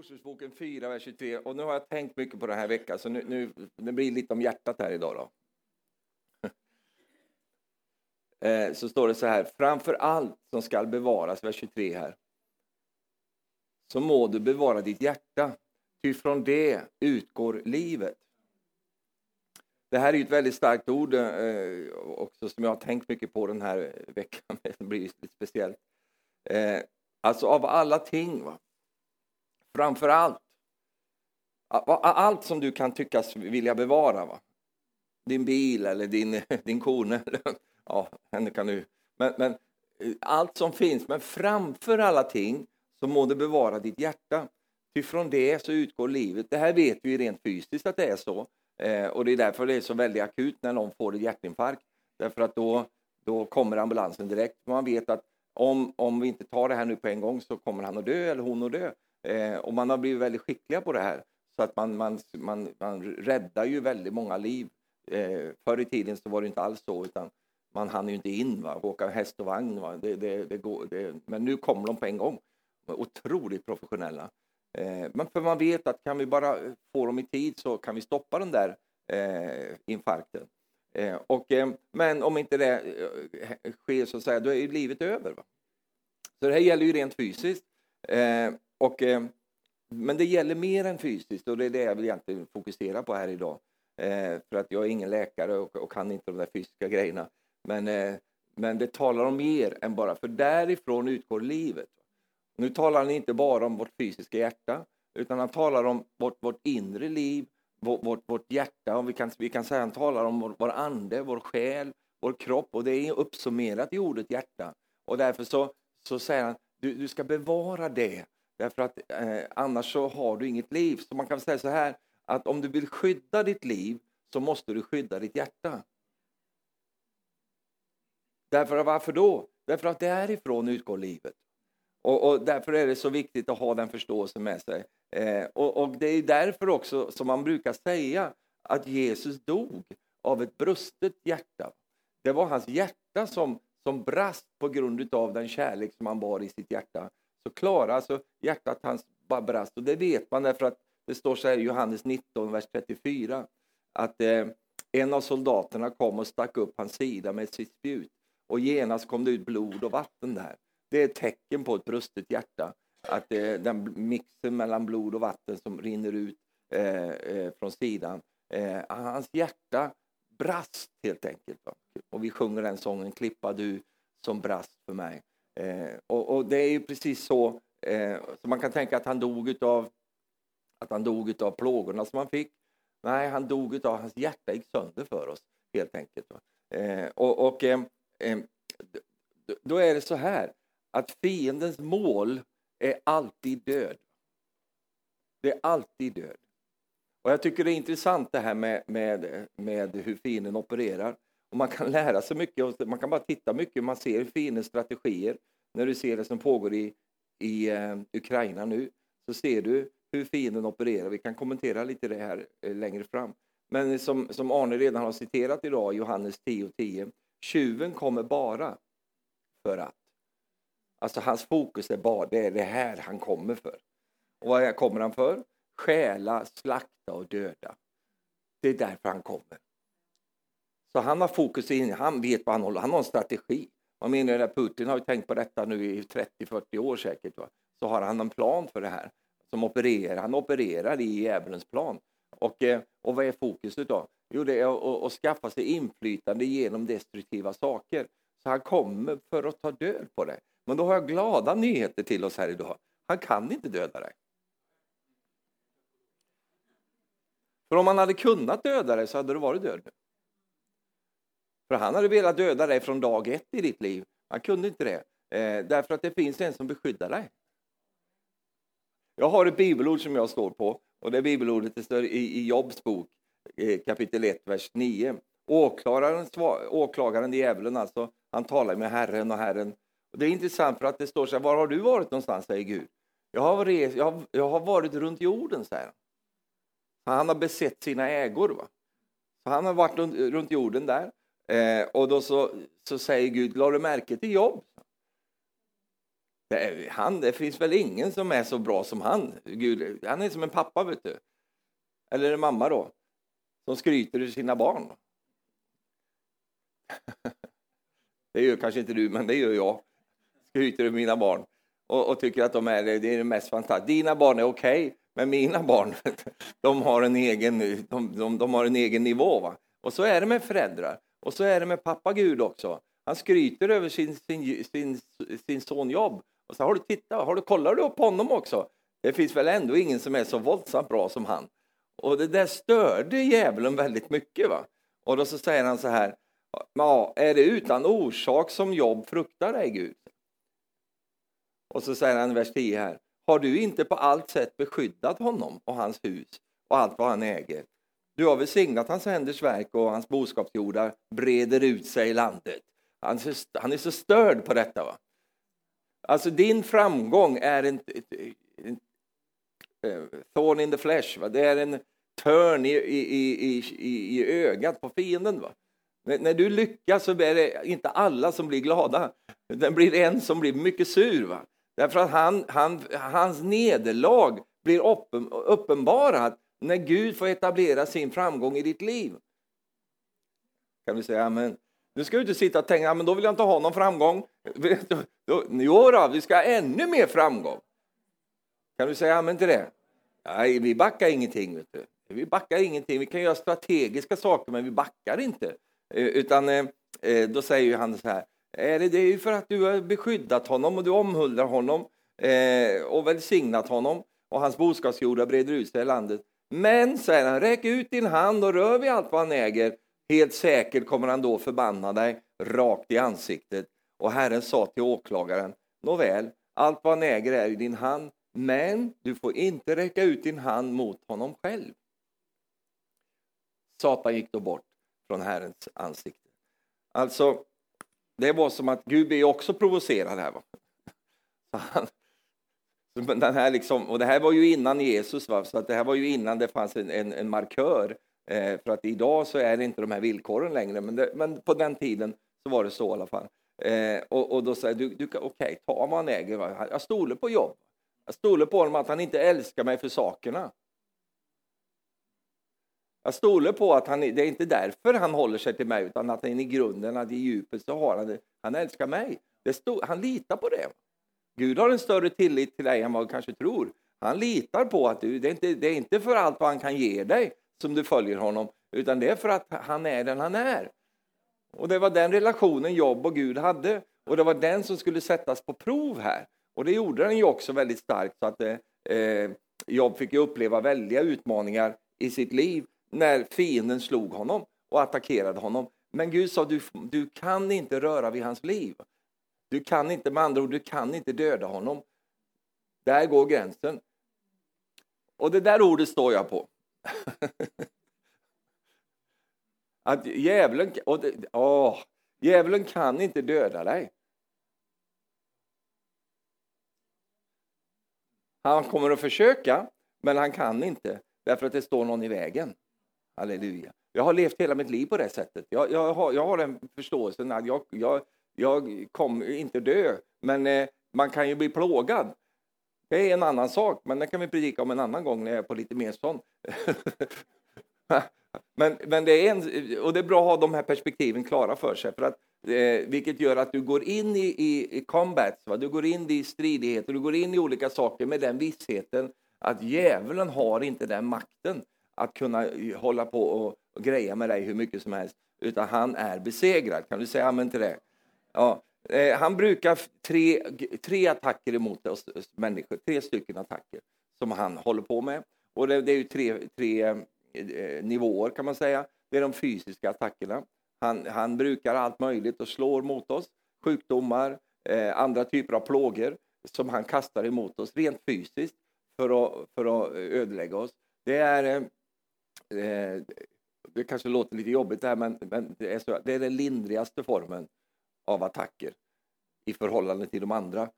Ordspråksboken 4, vers 23. Och nu har jag tänkt mycket på den här veckan, så nu, nu det blir lite om hjärtat här idag. Då. Eh, så står det så här, framför allt som skall bevaras, vers 23 här, så må du bevara ditt hjärta, ty från det utgår livet. Det här är ett väldigt starkt ord eh, också som jag har tänkt mycket på den här veckan. Det blir lite speciellt. Eh, alltså av alla ting, va? Framför allt. Allt som du kan tyckas vilja bevara. Va? Din bil eller din, din kone. ja, henne kan du. Men, men eh, allt som finns, men framför alla ting så må du bevara ditt hjärta. Ty från det så utgår livet. Det här vet vi rent fysiskt att det är så. Eh, och det är därför det är så väldigt akut när någon får en hjärtinfarkt. Därför att då, då kommer ambulansen direkt. Man vet att om, om vi inte tar det här nu på en gång så kommer han att dö eller hon att dö. Eh, och man har blivit väldigt skickliga på det här. Så att man, man, man, man räddar ju väldigt många liv. Eh, förr i tiden så var det inte alls så, utan man hann ju inte in, va? åka häst och vagn. Va? Det, det, det går, det, men nu kommer de på en gång. De är otroligt professionella. Eh, men för man vet att kan vi bara få dem i tid så kan vi stoppa den där eh, infarkten. Eh, och, eh, men om inte det eh, sker så att säga, då är ju livet över. Va? Så det här gäller ju rent fysiskt. Eh, och, eh, men det gäller mer än fysiskt och det är det jag vill egentligen fokusera på här idag. Eh, för att jag är ingen läkare och, och kan inte de där fysiska grejerna. Men, eh, men det talar om mer än bara, för därifrån utgår livet. Nu talar han inte bara om vårt fysiska hjärta, utan han talar om vårt, vårt inre liv, vårt, vårt, vårt hjärta, och vi kan, vi kan säga han talar om vår, vår ande, vår själ, vår kropp, och det är uppsummerat i ordet hjärta. Och därför så, så säger han, du, du ska bevara det Därför att eh, annars så har du inget liv. Så man kan säga så här att om du vill skydda ditt liv så måste du skydda ditt hjärta. Därför varför då? Därför att därifrån utgår livet. Och, och därför är det så viktigt att ha den förståelsen med sig. Eh, och, och, det är därför också som man brukar säga att Jesus dog av ett brustet hjärta. Det var hans hjärta som, som brast på grund av den kärlek som han bar i sitt hjärta så klarade alltså hjärtat hans bara brast. Och det vet man därför att det står så här i Johannes 19, vers 34, att eh, en av soldaterna kom och stack upp hans sida med sitt spjut och genast kom det ut blod och vatten där. Det är ett tecken på ett brustet hjärta, att eh, den mixen mellan blod och vatten som rinner ut eh, eh från sidan. Eh, hans hjärta brast helt enkelt. Va? Och vi sjunger den sången, Klippa du som brast för mig. Eh, och, och, det är ju precis så, eh, så man kan tänka att han dog utav att han dog utav plågorna som han fick. Nej, han dog utav hans hjärta gick sönder för oss helt enkelt. Eh, och, och eh, eh, då är det så här att fiendens mål är alltid död. Det är alltid död. Och jag tycker det är intressant det här med, med, med hur fienden opererar. Och man kan lära sig mycket, man kan bara titta mycket, man ser fiendens strategier. När du ser det som pågår i, i eh, Ukraina nu, så ser du hur fienden opererar. Vi kan kommentera lite det här eh, längre fram. Men som, som Arne redan har citerat idag, Johannes 10.10, 10, tjuven kommer bara för att. Alltså hans fokus är bara, det är det här han kommer för. Och vad kommer han för? Stjäla, slakta och döda. Det är därför han kommer. Så han har fokus in, han vet vad han håller, han har en strategi. Man menar att Putin har ju tänkt på detta nu i 30-40 år säkert. Va? Så har han en plan för det här. Som opererar, han opererar i djävulens plan. Och, eh, och vad är fokuset då? Jo, det är att, att skaffa sig inflytande genom destruktiva saker. Så han kommer för att ta död på det. Men då har jag glada nyheter till oss här idag. Han kan inte döda dig. För om han hade kunnat döda dig så hade du varit död nu. För han hade velat döda dig från dag ett i ditt liv. Han kunde inte det. Eh, därför att det finns en som beskyddar dig. Jag har ett bibelord som jag står på och det bibelordet det står i, i Jobs bok eh, kapitel 1, vers 9. Åklagaren, åklagaren djävulen alltså, han talar med Herren och Herren. Och det är intressant för att det står så här, var har du varit någonstans, säger Gud. Jag har, varit, jag har, jag har varit runt jorden, säger han. Han har besett sina ägor. Va? Så han har varit runt, runt jorden där. Eh, och då så, så säger Gud, la du märke till Jobb? Det, är, han, det finns väl ingen som är så bra som han. Gud, han är som en pappa, vet du. Eller en mamma då, som skryter ur sina barn. Det gör kanske inte du, men det gör jag. Skryter ur mina barn och, och, tycker att de är det, är det mest fantastiska. Dina barn är okej, okay, men mina barn, de har en egen, de, de, de, har en egen nivå. Va? Och så är det med föräldrar. Och så är det med pappa Gud också. Han skryter över sin, sin, sin, sin son Jobb. Och så har du tittat, har du, kollar du på honom också? Det finns väl ändå ingen som är så våldsamt bra som han. Och det där störde djävulen väldigt mycket. va. Och då så säger han så här, ja, är det utan orsak som Jobb fruktar dig Gud? Och så säger han i vers 10 här, har du inte på allt sätt beskyddat honom och hans hus och allt vad han äger? Du har välsignat hans händers verk och hans boskapsjordar breder ut sig i landet. Han är, så, han är så störd på detta. Va? Alltså din framgång är en, en, en, en thorn in the flesh. Va? Det är en törn i, i, i, i, i ögat på fienden. Va? När, när, du lyckas så är det inte alla som blir glada. Det blir en som blir mycket sur. Va? Därför att han, han, hans nederlag blir uppen, uppenbarat när Gud får etablera sin framgång i ditt liv. Kan du säga amen? Nu ska du inte sitta och tänka, men då vill jag inte ha någon framgång. Jo då, vi ska ha ännu mer framgång. Kan du säga amen till det? Nej, vi backar ingenting. Vet du. Vi backar ingenting. Vi kan göra strategiska saker, men vi backar inte. Eh, utan eh, eh, då säger han så här, är det, det är ju för att du har beskyddat honom och du omhuldar honom och välsignat honom och hans boskapsjordar breder ut sig i landet. Men, säger han, räck ut din hand och rör vid allt vad han äger. Helt säkert kommer han då förbanna dig rakt i ansiktet. Och Herren sa till åklagaren, nåväl, allt vad han äger är i din hand, men du får inte räcka ut din hand mot honom själv. Satan gick då bort från Herrens ansikte. Alltså, det var som att Gud är också provocerad här. Va? Han, den här liksom, och det här var ju innan Jesus, va? så att det här var ju innan det fanns en, en, en markör. Eh, för att idag så är det inte de här villkoren längre, men, det, men på den tiden så var det så i alla fall. Eh, och, och, då säger du, du okej, okay, ta vad han äger. Va? Jag stoler på jobb. Jag stoler på honom att han inte älskar mig för sakerna. Jag stoler på att han, det är inte därför han håller sig till mig, utan att han i grunden, att i djupet så har han det. Han älskar mig. Det stod, han litar på det. Gud har en större tillit till dig än vad du kanske tror. Han litar på att du, det är, inte, det är inte för allt vad han kan ge dig som du följer honom, utan det är för att han är den han är. Och det var den relationen Jobb och Gud hade, och det var den som skulle sättas på prov här. Och det gjorde den ju också väldigt starkt, så att eh, eh Jobb fick uppleva väldiga utmaningar i sitt liv när fienden slog honom och attackerade honom. Men Gud sa, du, du kan inte röra vid hans liv. Du kan inte, med andra ord, du kan inte döda honom. Där går gränsen. Och det där ordet står jag på. att djävulen, och det, åh, djävulen kan inte döda dig. Han kommer att försöka, men han kan inte därför att det står någon i vägen. Halleluja. Jag har levt hela mitt liv på det sättet. Jag, jag, har, jag har den förståelsen att jag, jag, jag kommer inte dö, men eh, man kan ju bli plågad. Det är en annan sak, men det kan vi predika om en annan gång när jag är på lite mer sån. men, men det är en, och det är bra att ha de här perspektiven klara för sig, för att, eh, vilket gör att du går in i, i, i combats, va? du går in i stridigheter, du går in i olika saker med den vissheten att djävulen har inte den makten att kunna hålla på och, och greja med dig hur mycket som helst, utan han är besegrad. Kan du säga amen till det? Ja, eh, han brukar tre, tre attacker emot oss människor, tre stycken attacker som han håller på med. Och det, det är ju tre, tre eh, nivåer kan man säga. Det är de fysiska attackerna. Han, han brukar allt möjligt och slår mot oss. Sjukdomar, eh, andra typer av plågor som han kastar emot oss rent fysiskt för att, för att eh, ödelägga oss. Det är eh, eh, det kanske låter lite jobbigt här, men, men det, är så, det är den lindrigaste formen av attacker i förhållande till de andra.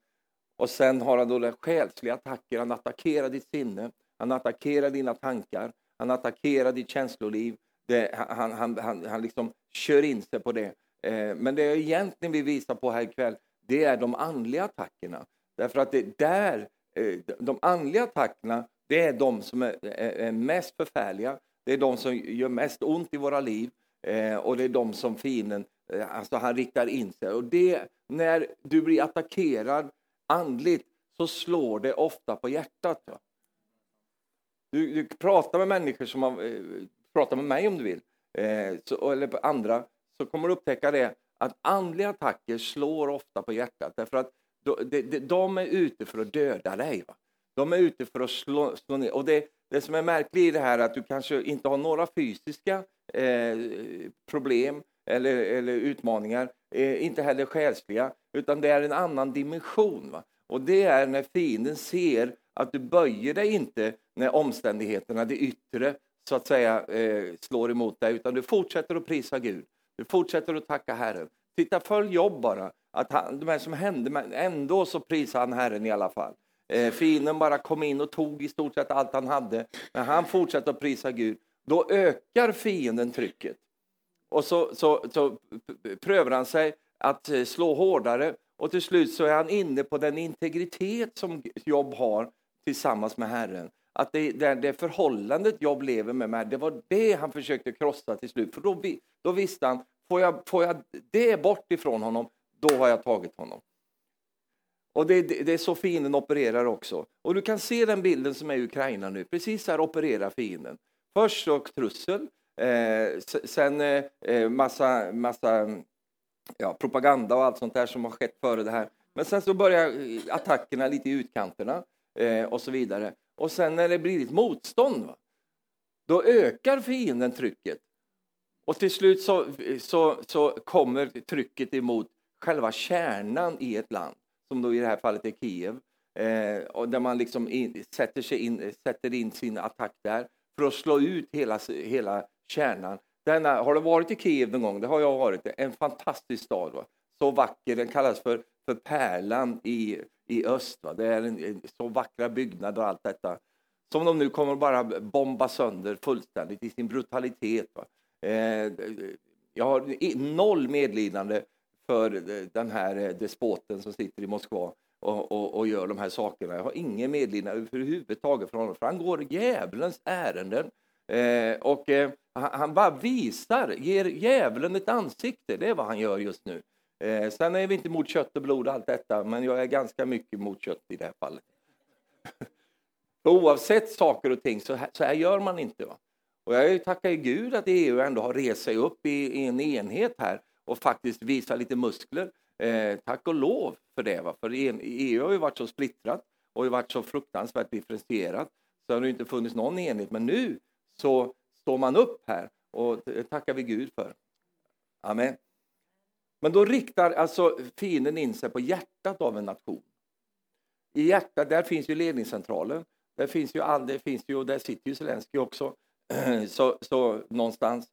Och sen har han då själsliga attacker. Han attackerar ditt sinne, han attackerar dina tankar, han attackerar ditt känsloliv. Det, han, han, han, han liksom kör in sig på det. Eh, men det jag egentligen vill visa på här ikväll, det är de andliga attackerna. Därför att det där, eh, de andliga attackerna, det är de som är, är mest förfärliga. Det är de som gör mest ont i våra liv eh, och det är de som fienden, Eh, alltså han riktar in sig. Och det, när du blir attackerad andligt så slår det ofta på hjärtat. Du, du pratar med människor som har, eh, pratar med mig om du vill, eh, så, eller andra, så kommer du upptäcka det att andliga attacker slår ofta på hjärtat därför att de, de, de är ute för att döda dig. Va? De är ute för att slå, slå ner. Och det, det som är märkligt i det här är att du kanske inte har några fysiska eh, problem eller, eller utmaningar, eh, inte heller själsliga, utan det är en annan dimension. Va? Och det är när fienden ser att du böjer dig inte när omständigheterna, det yttre, så att säga eh, slår emot dig, utan du fortsätter att prisa Gud. Du fortsätter att tacka Herren. Titta, följ Jobb bara. Att han, de här som hände, men ändå så prisar han Herren i alla fall. Eh, fienden bara kom in och tog i stort sett allt han hade. Men han fortsätter att prisa Gud. Då ökar fienden trycket. Och så, så, så prövar han sig att eh, slå hårdare och till slut så är han inne på den integritet som Jobb har tillsammans med Herren. Att det, det, det förhållandet Jobb lever med, med, det var det han försökte krossa till slut. För då, då visste han, får jag, får jag det bort ifrån honom, då har jag tagit honom. Och det, det, det är så fienden opererar också. Och du kan se den bilden som är i Ukraina nu. Precis här opererar fienden. Först så trussel, Eh, sen eh, eh, massa, massa ja, propaganda och allt sånt där som har skett före det här. Men sen så börjar eh, attackerna lite i utkanterna eh, och så vidare. Och sen när det blir ett motstånd, va, då ökar fienden trycket. Och till slut så, så, så kommer trycket emot själva kärnan i ett land, som då i det här fallet är Kiev. Eh, och där man liksom in, sätter, sig in, sätter in sin attack där för att slå ut hela, hela kärnan. Denna, har du varit i Kiev någon gång? Det har jag varit. En fantastisk stad. Va? Så vacker. Den kallas för, för pärlan i, i öst. Va? Det är en, en, så vackra byggnader och allt detta. Som de nu kommer bara bomba sönder fullständigt i sin brutalitet. Va? Eh, jag har noll medlidande för den här despoten som sitter i Moskva och, och, och, gör de här sakerna. Jag har ingen medlidande överhuvudtaget för honom, för han går djävulens ärenden. Eh, och eh, han bara visar, ger djävulen ett ansikte. Det är vad han gör just nu. Eh, sen är vi inte mot kött och blod och allt detta, men jag är ganska mycket mot kött i det här fallet. Oavsett saker och ting, så här, så här gör man inte. Va? Och jag tackar Gud att EU ändå har rest sig upp i, i en enhet här och faktiskt visar lite muskler. Eh, tack och lov för det. Va? För EU har ju varit så splittrat och varit så fruktansvärt differentierat så har det inte funnits någon enhet. Men nu så står man upp här och det tackar vi Gud för. Amen. Men då riktar alltså fienden in sig på hjärtat av en nation. I hjärtat, där finns ju ledningscentralen. Där finns ju det finns ju, där sitter ju Zelenskyj också. Så, så någonstans.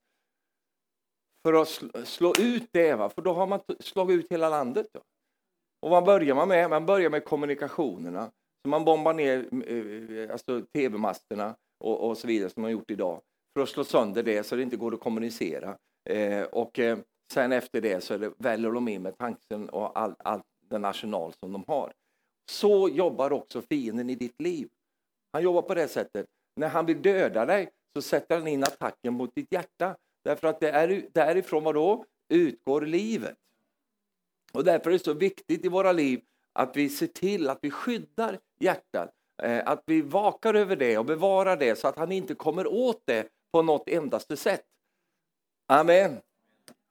För att slå ut det, va? för då har man slagit ut hela landet. Då. Och vad börjar man med? Man börjar med kommunikationerna. Så man bombar ner eh, alltså, tv-masterna och, och, så vidare som man gjort idag för att slå sönder det så det inte går att kommunicera. Eh, och eh, sen efter det så det, väller de in med tanken och all, all den arsenal som de har. Så jobbar också fienden i ditt liv. Han jobbar på det sättet. När han vill döda dig så sätter han in attacken mot ditt hjärta. Därför att det är därifrån vad då? utgår livet. Och därför är det så viktigt i våra liv att vi ser till att vi skyddar hjärtat. Eh, att vi vakar över det och bevarar det så att han inte kommer åt det på något endaste sätt. Amen.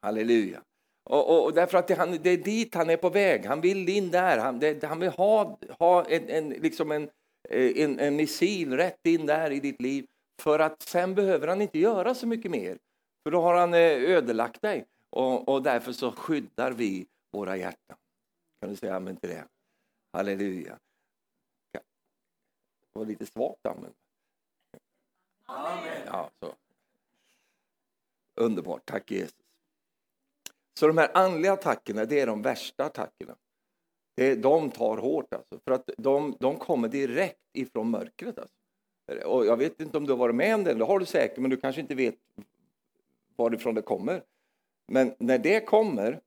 Halleluja. Och, och, och därför att det, han, det är dit han är på väg. Han vill in där. Han, det, han vill ha, ha en, en, liksom en, eh, en, en missil rätt in där i ditt liv. För att sen behöver han inte göra så mycket mer. För då har han eh, ödelagt dig. Och, och därför så skyddar vi våra hjärtan. Kan du säga amen till det? Halleluja. Var lite svagt amen. Amen. Ja, så. Underbart, tack Jesus. Så de här andliga attackerna, det är de värsta attackerna. Det, de tar hårt alltså, för att de, de kommer direkt ifrån mörkret. Alltså. Och jag vet inte om du har varit med om det, det har du säkert, men du kanske inte vet varifrån det kommer. Men när det kommer,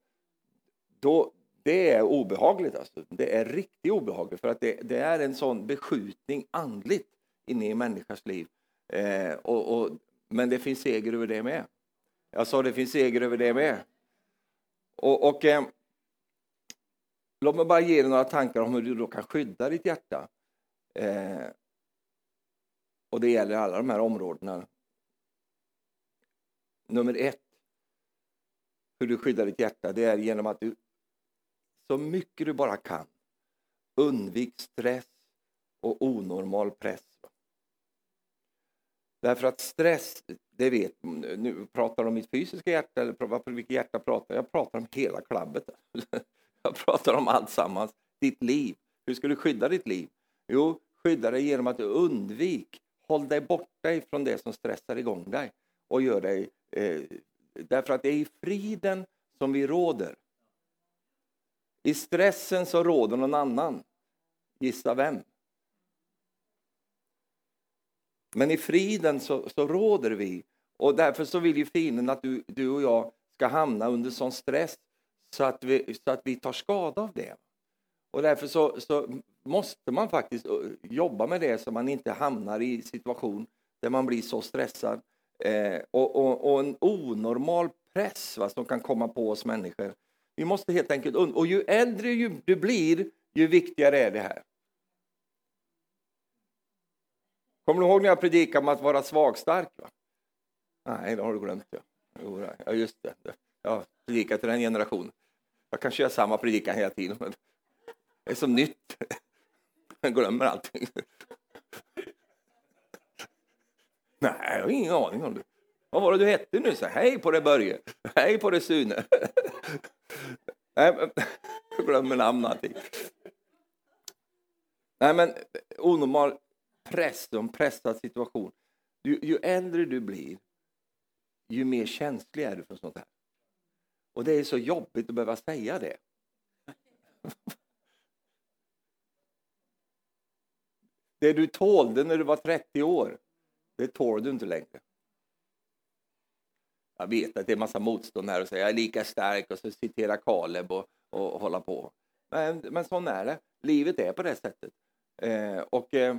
då, det är obehagligt. Alltså. Det är riktigt obehagligt för att det, det är en sån beskjutning andligt inne i en människas liv. Eh, och, och, men det finns seger över det med. Jag sa det finns seger över det med. Och, och eh, Låt mig bara ge dig några tankar om hur du då kan skydda ditt hjärta. Eh, och det gäller alla de här områdena. Nummer ett, hur du skyddar ditt hjärta, det är genom att du så mycket du bara kan undvik stress och onormal press. Därför att stress, det vet nu pratar om mitt fysiska hjärta eller vilket hjärta pratar jag? pratar om hela klabbet. Jag pratar om allt sammans. Ditt liv. Hur ska du skydda ditt liv? Jo, skydda dig genom att undvik. Håll dig borta ifrån det som stressar igång dig. Och gör dig, eh, därför att det är i friden som vi råder. I stressen så råder någon annan. Gissa vem? Men i friden så, så råder vi. Och därför så vill ju fienden att du, du och jag ska hamna under sån stress så att vi, så att vi tar skada av det. Och därför så, så måste man faktiskt eh, jobba med det så man inte hamnar i situation där man blir så stressad eh, och, och, och, en onormal press va, som kan komma på oss människor. Vi måste helt enkelt, och ju äldre du blir, ju viktigare är det här. Kommer du ihåg när jag predikade om att vara svagstark? Va? Nej, det har du glömt. Ja, ja just det. Jag predikar till den generationen. Jag kanske gör samma predikan hela tiden. Men det är som nytt. Jag glömmer allting. Nej, jag har ingen aning om det. Vad var det du hette nu? Så, Hej på dig Börje. Hej på dig Sune. Nej, men, jag glömmer namn allting. Typ. Nej, men onormal press, en pressad situation. Ju, ju äldre du blir, ju mer känslig är du för sånt här. Och det är så jobbigt att behöva säga det. Det du tålde när du var 30 år, det tål du inte längre. Jag vet att det är massa motstånd här och säga jag är lika stark och så citera Kaleb och, och hålla på. Men, men sån är det. Livet är på det sättet. Eh, och, eh,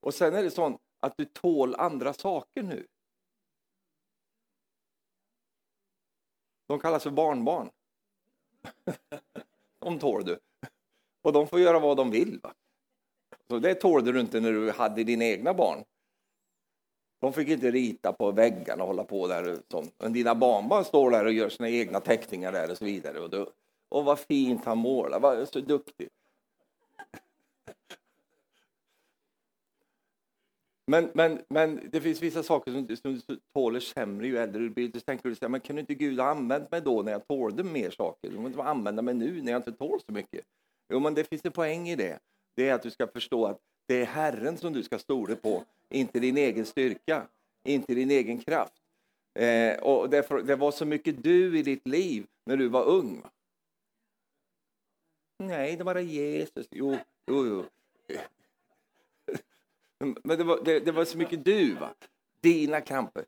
och sen är det så att du tål andra saker nu. De kallas för barnbarn. de tål du. Och de får göra vad de vill. Va? Så det tålde du inte när du hade dina egna barn. De fick inte rita på väggarna och hålla på där. Men dina barnbarn står där och gör sina egna teckningar där och så vidare. Och, då, och vad fint han målar, vad så duktig. Men, men, men det finns vissa saker som, som du tåler sämre ju äldre du blir. Du tänker du så här, men kunde inte Gud ha använt mig då när jag tålde mer saker? Du måste använda mig nu när jag inte tål så mycket. Jo, men det finns en poäng i det. Det är att du ska förstå att det är Herren som du ska stå på, inte din egen styrka, inte din egen kraft. Eh, och därför, det var så mycket du i ditt liv när du var ung. Nej, det var Jesus. Jo, jo, jo. Men det var, det, det var så mycket du, va? dina kamper.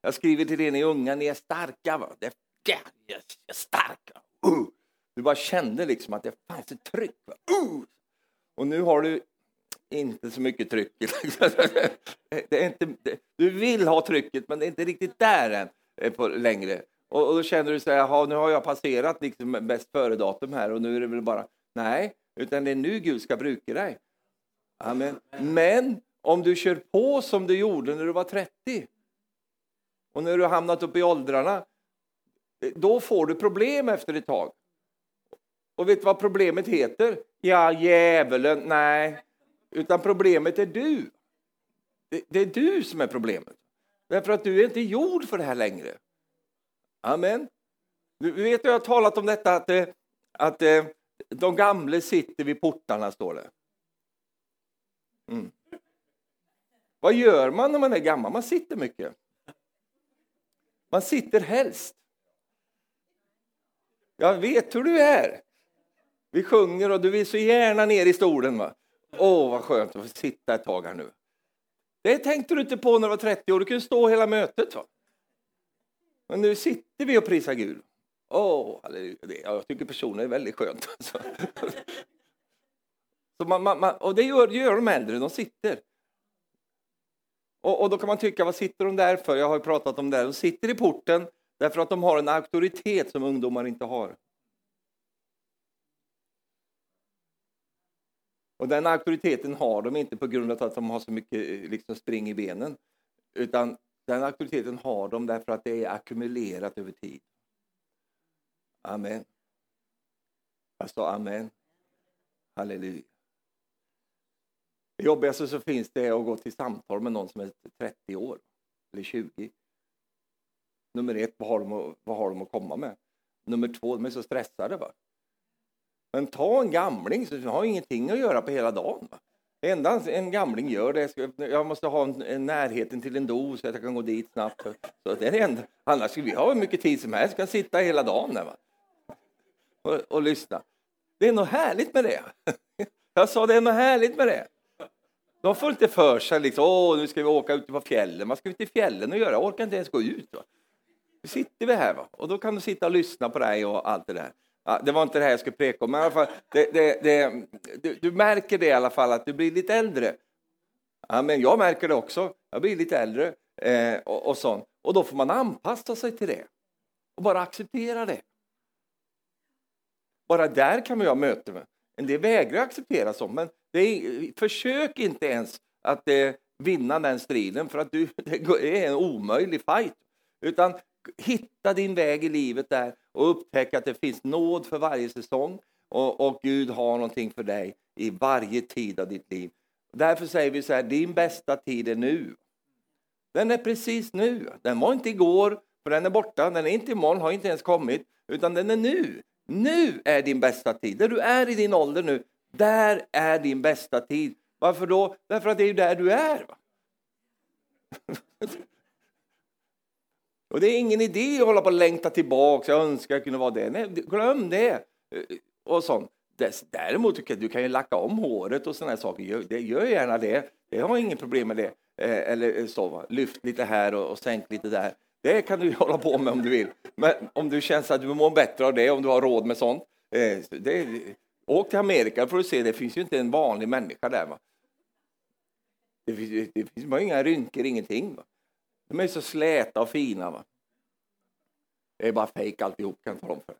Jag skriver till er, ni unga, ni är starka. Va? Det, yeah, jag är starka. Uh. Du bara kände liksom att det fanns ett tryck. Va? Uh. Och nu har du inte så mycket tryck. det är inte, du vill ha trycket, men det är inte riktigt där än eh, på, längre. Och, och då känner du så här, nu har jag passerat liksom bäst före-datum här och nu är det väl bara... Nej, utan det är nu Gud ska bruka dig. Amen. Men om du kör på som du gjorde när du var 30 och när du har hamnat upp i åldrarna, eh, då får du problem efter ett tag. Och vet du vad problemet heter? Ja, djävulen, nej. Utan problemet är du. Det, är du som är problemet. Därför att du är inte gjord för det här längre. Amen. Du vet, jag har talat om detta att, eh, att eh, de gamla sitter vid portarna, står det. Mm. Vad gör man när man är gammal? Man sitter mycket. Man sitter helst. Jag vet hur du är. Vi sjunger och du vill så gärna ner i stolen. Va? Åh, vad skönt att få sitta ett tag här nu. Det tänkte du inte på när du var 30 år. Du kunde stå hela mötet. Va? Men nu sitter vi och prisar Gud. Åh, jag tycker personen är väldigt skönt. Alltså. Så man, man, man, och det gör, gör de äldre, de sitter. Och, och, då kan man tycka, vad sitter de där för? Jag har ju pratat om det. De sitter i porten därför att de har en auktoritet som ungdomar inte har. Och den auktoriteten har de inte på grund av att de har så mycket eh, liksom, spring i benen. Utan den auktoriteten har de därför att det är ackumulerat över tid. Amen. Jag sa amen. Halleluja. Det jobbigaste som finns det är att gå till samtal med någon som är 30 år eller 20. Nummer ett, vad har de, vad har de att komma med? Nummer två, de är så stressade. Va? Men ta en gamling som har ingenting att göra på hela dagen. Det enda en gamling gör det jag måste ha en, närheten till en dos så att jag kan gå dit snabbt. Så det är det enda. Annars skulle vi ha hur mycket tid som helst, kan sitta hela dagen där, va? Och, och lyssna. Det är något härligt med det. Jag sa det är något härligt med det. De får inte för sig liksom, åh nu ska vi åka ut på fjällen. Vad ska vi till fjällen och göra? Jag orkar inte ens gå ut. Va? Nu sitter vi här va? och då kan du sitta och lyssna på dig och allt det där. Ja, det var inte det här jag skulle preka om, men i alla fall, det, det, det, du, du, märker det i alla fall att du blir lite äldre. Ja, men jag märker det också. Jag blir lite äldre eh, och, och sånt. Och då får man anpassa sig till det och bara acceptera det. Bara där kan vi ha möte med. En del vägrar acceptera sånt, men är, försök inte ens att eh, vinna den striden för att du, det är en omöjlig fight. Utan hitta din väg i livet där och upptäck att det finns nåd för varje säsong och, och Gud har någonting för dig i varje tid av ditt liv. Därför säger vi så här, din bästa tid är nu. Den är precis nu. Den var inte igår, för den är borta. Den är inte imorgon, har inte ens kommit, utan den är nu. Nu är din bästa tid. Där du är i din ålder nu, där är din bästa tid. Varför då? Därför att det är där du är. Och det är ingen idé att hålla på och längta tillbaka, jag önskar jag kunde vara det. Nej, glöm det. Eh, och sånt. Däremot tycker jag du kan ju lacka om håret och sådana saker. Gör, det, gör gärna det. Jag har inget problem med det. Eh, eller eh, så, lyft lite här och, och sänk lite där. Det kan du hålla på med om du vill. Men om du känner att du mår bättre av det, om du har råd med sånt. Eh, det, åk till Amerika för att se, det finns ju inte en vanlig människa där. Va? Det finns, det finns inga rynkor, ingenting. Va? De är så släta och fina. Va? Det är bara fejk alltihop kan jag tala om för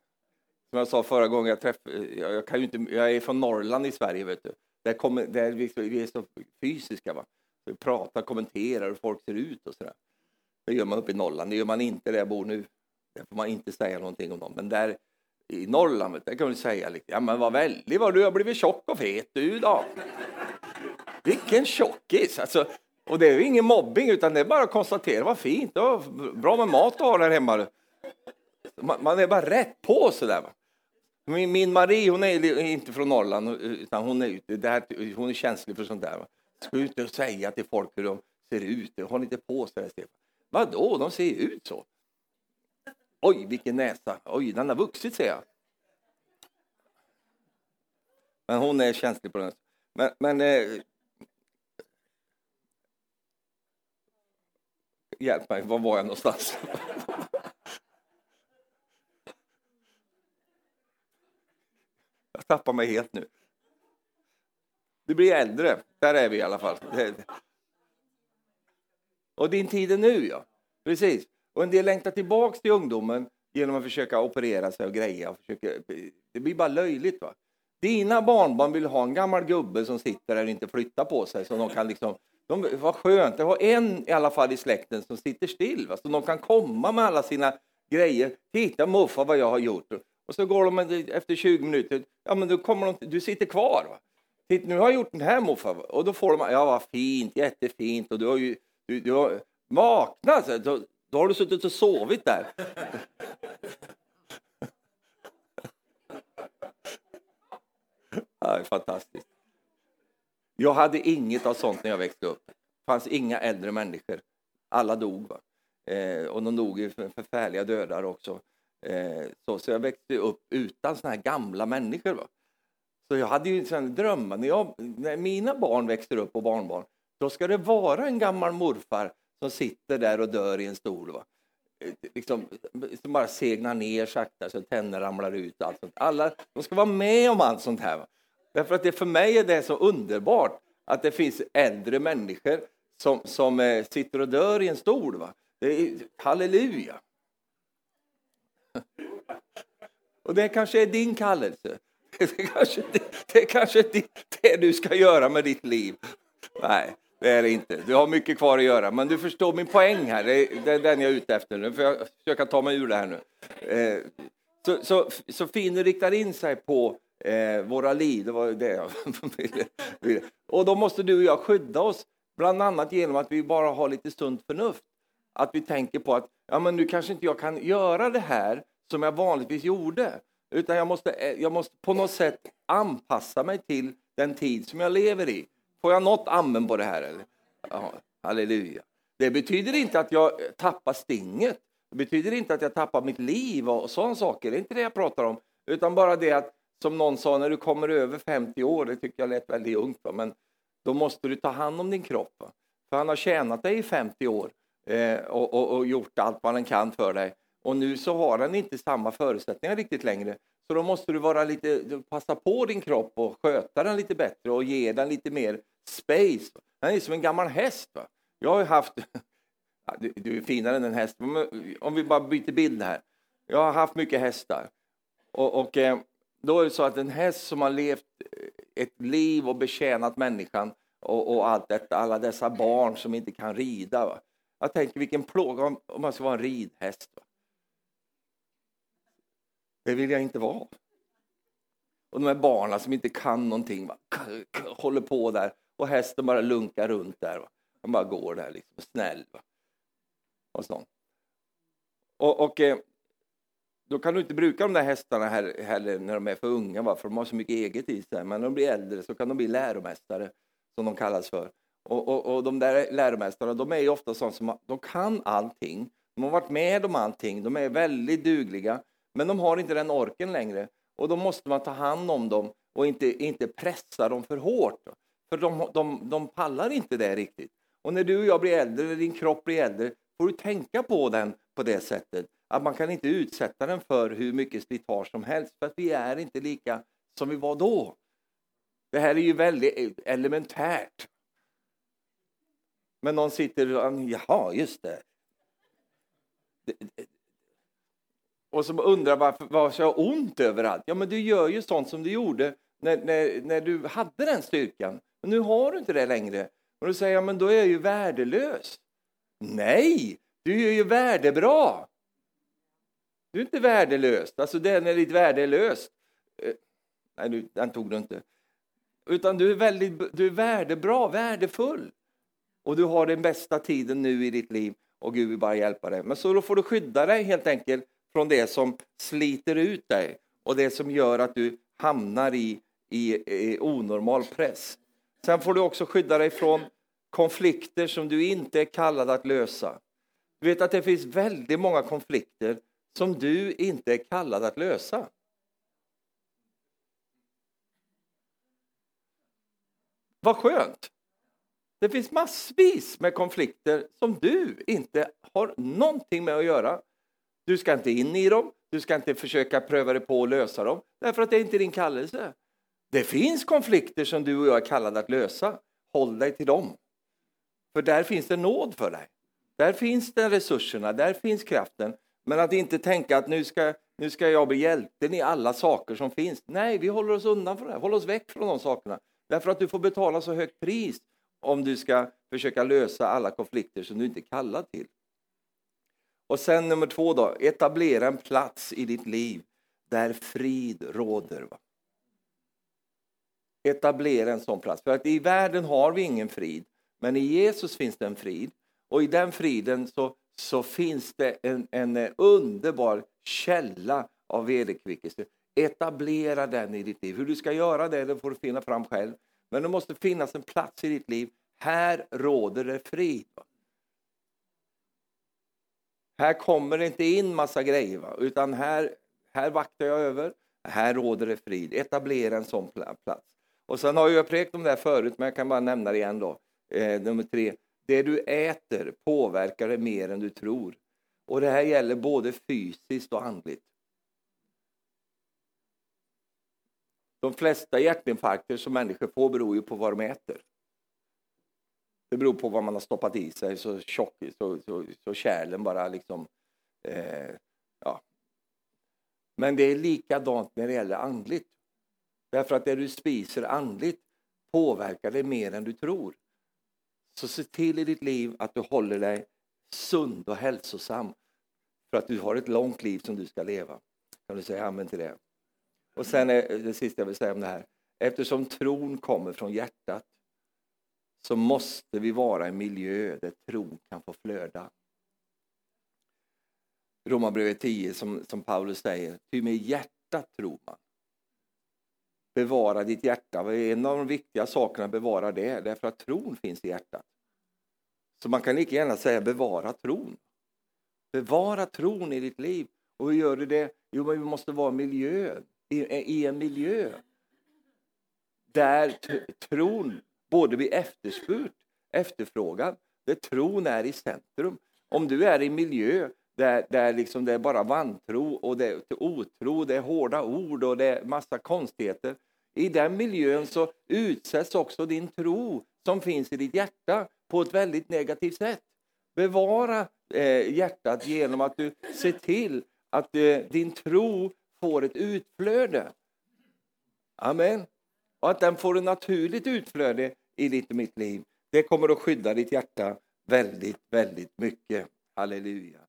Som jag sa förra gången jag träff, jag, jag, kan ju inte, jag är från Norrland i Sverige vet du. Där, kommer, där vi, vi är så fysiska. Va? Vi pratar, kommenterar hur folk ser ut och sådär. Det gör man uppe i Norrland, det gör man inte där jag bor nu. Där får man inte säga någonting om dem. Men där i Norrland, vet du, där kan man säga lite, ja men vad väldigt vad du har blivit tjock och fet du då. Vilken tjockis! Alltså, och det är ju ingen mobbing utan det är bara att konstatera, vad fint, det var bra med mat du har där hemma. Man, man är bara rätt på sådär. Va? Min, min Marie, hon är inte från Norrland, utan hon är, där, hon är känslig för sånt där. Va? Ska ut och säga till folk hur de ser ut, håll inte på sådär Stefan. Vadå, de ser ju ut så. Oj, vilken näsa. Oj, den har vuxit ser jag. Men hon är känslig på det. Men, men eh, Hjälp mig, var var jag någonstans? jag tappar mig helt nu. Du blir äldre, där är vi i alla fall. Och din tid är nu, ja. Precis. Och en del längtar tillbaks till ungdomen genom att försöka operera sig och greja. Och försöka, det blir bara löjligt. Va? Dina barnbarn vill ha en gammal gubbe som sitter där och inte flyttar på sig så de kan liksom de, vad skönt, det var en i alla fall i släkten som sitter still, va? så de kan komma med alla sina grejer. Titta muffa vad jag har gjort. Och så går de efter 20 minuter, ja men då kommer de, du sitter kvar. Va? Titta, nu har jag gjort den här muffa. Och då får de, ja vad fint, jättefint. Och du har ju, du, du har, vaknat. då, då har du suttit och sovit där. Ja, fantastiskt. Jag hade inget av sånt när jag växte upp. Det fanns inga äldre människor. Alla dog. Va? Eh, och de dog i förfärliga dödar också. Eh, så, så jag växte upp utan såna här gamla människor. Va? Så jag hade ju en drömmar. När, jag, när mina barn växer upp och barnbarn, då ska det vara en gammal morfar som sitter där och dör i en stol. Va? Eh, liksom, som bara segnar ner sakta så tänder ramlar ut. Allt sånt. Alla, de ska vara med om allt sånt här. Därför att det för mig är det så underbart att det finns äldre människor som, som eh, sitter och dör i en stol. Va? Det är, halleluja! Och det kanske är din kallelse. Det kanske, det, det kanske är det du ska göra med ditt liv. Nej, det är det inte. Du har mycket kvar att göra. Men du förstår min poäng här. Det är, det är den jag är ute efter. Nu får jag försöka ta mig ur det här nu. Eh, så, så, så finner riktar in sig på eh, våra liv. Det var det jag ville. Och då måste du och jag skydda oss. Bland annat genom att vi bara har lite sunt förnuft. Att vi tänker på att ja, men nu kanske inte jag kan göra det här som jag vanligtvis gjorde. Utan jag måste, eh, jag måste på något sätt anpassa mig till den tid som jag lever i. Får jag något amen på det här? Eller? Ja, halleluja. Det betyder inte att jag tappar stinget. Det betyder inte att jag tappar mitt liv och sådana saker. Det är inte det jag pratar om. Utan bara det att, som någon sa, när du kommer över 50 år, det tycker jag lät väldigt ungt, va? men då måste du ta hand om din kropp. Va? För han har tjänat dig i 50 år eh, och, och, och, gjort allt vad han kan för dig. Och nu så har han inte samma förutsättningar riktigt längre. Så då måste du vara lite, passa på din kropp och sköta den lite bättre och ge den lite mer space. Den är som en gammal häst. Va? Jag har haft, du, du, är finare än en häst, om vi bara byter bild här. Jag har haft mycket hästar. Och, och eh, då är det så att en häst som har levt eh, ett liv och betjänat människan och, och allt detta, alla dessa barn som inte kan rida. Va? Jag tänker vilken plåga om, om man ska vara en ridhäst. Va? Det vill jag inte vara. Och de här barnen som inte kan någonting, va? håller på där och hästen bara lunkar runt där. Va? Han bara går där liksom, snäll. Va? Och, sånt. och, och eh, då kan du inte bruka de där hästarna här, heller när de är för unga, va? för de har så mycket eget i sig. Men när de blir äldre så kan de bli läromästare, som de kallas för. Och, och, och de där läromästarna, de är ju ofta sådana som de kan allting. De har varit med om allting, de är väldigt dugliga. Men de har inte den orken längre. Och då måste man ta hand om dem och inte, inte pressa dem för hårt. För de, de, de pallar inte det riktigt. Och när du och jag blir äldre, eller din kropp blir äldre, får du tänka på den på det sättet. Att man kan inte utsätta den för hur mycket slitage som helst, för att vi är inte lika som vi var då. Det här är ju väldigt elementärt. Men någon sitter och jaha, just det och som undrar varför, varför jag har ont överallt. Ja, men du gör ju sånt som du gjorde när, när, när du hade den styrkan. Men nu har du inte det längre. Och då säger jag, men då är jag ju värdelös. Nej, du är ju värdebra. Du är inte värdelös. Alltså den är lite värdelös. löst... nej, den tog du inte. Utan du är, väldigt, du är värdebra, värdefull. Och du har den bästa tiden nu i ditt liv och Gud vill bara hjälpa dig. Men så då får du skydda dig helt enkelt från det som sliter ut dig och det som gör att du hamnar i, i, i onormal press. Sen får du också skydda dig från konflikter som du inte är kallad att lösa. Du vet att det finns väldigt många konflikter som du inte är kallad att lösa. Vad skönt! Det finns massvis med konflikter som du inte har någonting med att göra. Du ska inte in i dem, du ska inte försöka pröva dig på att lösa dem, därför att det är inte din kallelse. Det finns konflikter som du och jag är kallade att lösa. Håll dig till dem. För där finns det nåd för dig. Där finns det resurserna, där finns kraften. Men att inte tänka att nu ska, nu ska jag bli hjälten i alla saker som finns. Nej, vi håller oss undan från det. Håll oss väck från de sakerna. Därför att du får betala så högt pris om du ska försöka lösa alla konflikter som du inte är kallad till. Och sen nummer två då, etablera en plats i ditt liv där frid råder. Va? Etablera en sån plats. För att i världen har vi ingen frid, men i Jesus finns det en frid. Och i den friden så, så finns det en, en eh, underbar källa av vederkvickelse. Etablera den i ditt liv. Hur du ska göra det, det får du finna fram själv. Men det måste finnas en plats i ditt liv. Här råder det frid. Här kommer det inte in massa grejer, va? utan här, här vaktar jag över. Här råder det frid. Etablera en sån plats. Och sen har jag präkt om det här förut, men jag kan bara nämna det igen då. Eh, nummer tre. Det du äter påverkar dig mer än du tror. Och det här gäller både fysiskt och andligt. De flesta hjärtinfarkter som människor får beror ju på vad de äter. Det beror på vad man har stoppat i sig, så tjock, så, så, så kärlen bara liksom... Eh, ja. Men det är likadant när det gäller andligt. Därför att det du spiser andligt påverkar dig mer än du tror. Så se till i ditt liv att du håller dig sund och hälsosam för att du har ett långt liv som du ska leva. Kan du säga amen till det? Och sen är det sista jag vill säga om det här. Eftersom tron kommer från hjärtat så måste vi vara i en miljö där tron kan få flöda. Romarbrevet 10 som, som Paulus säger, ty med hjärtat tror man. Bevara ditt hjärta. En av de viktiga sakerna att bevara det, därför att tron finns i hjärtat. Så man kan lika gärna säga bevara tron. Bevara tron i ditt liv. Och hur gör du det? Jo, men vi måste vara miljö, i, i en miljö där tron både blir efterspurt, efterfrågad, där tron är i centrum. Om du är i miljö där, där liksom det är bara vantro och det är otro, det är hårda ord och det är massa konstigheter. I den miljön så utsätts också din tro som finns i ditt hjärta på ett väldigt negativt sätt. Bevara eh, hjärtat genom att du ser till att eh, din tro får ett utflöde. Amen. Och att den får ett naturligt utflöde i ditt och mitt liv. Det kommer att skydda ditt hjärta väldigt, väldigt mycket. Halleluja.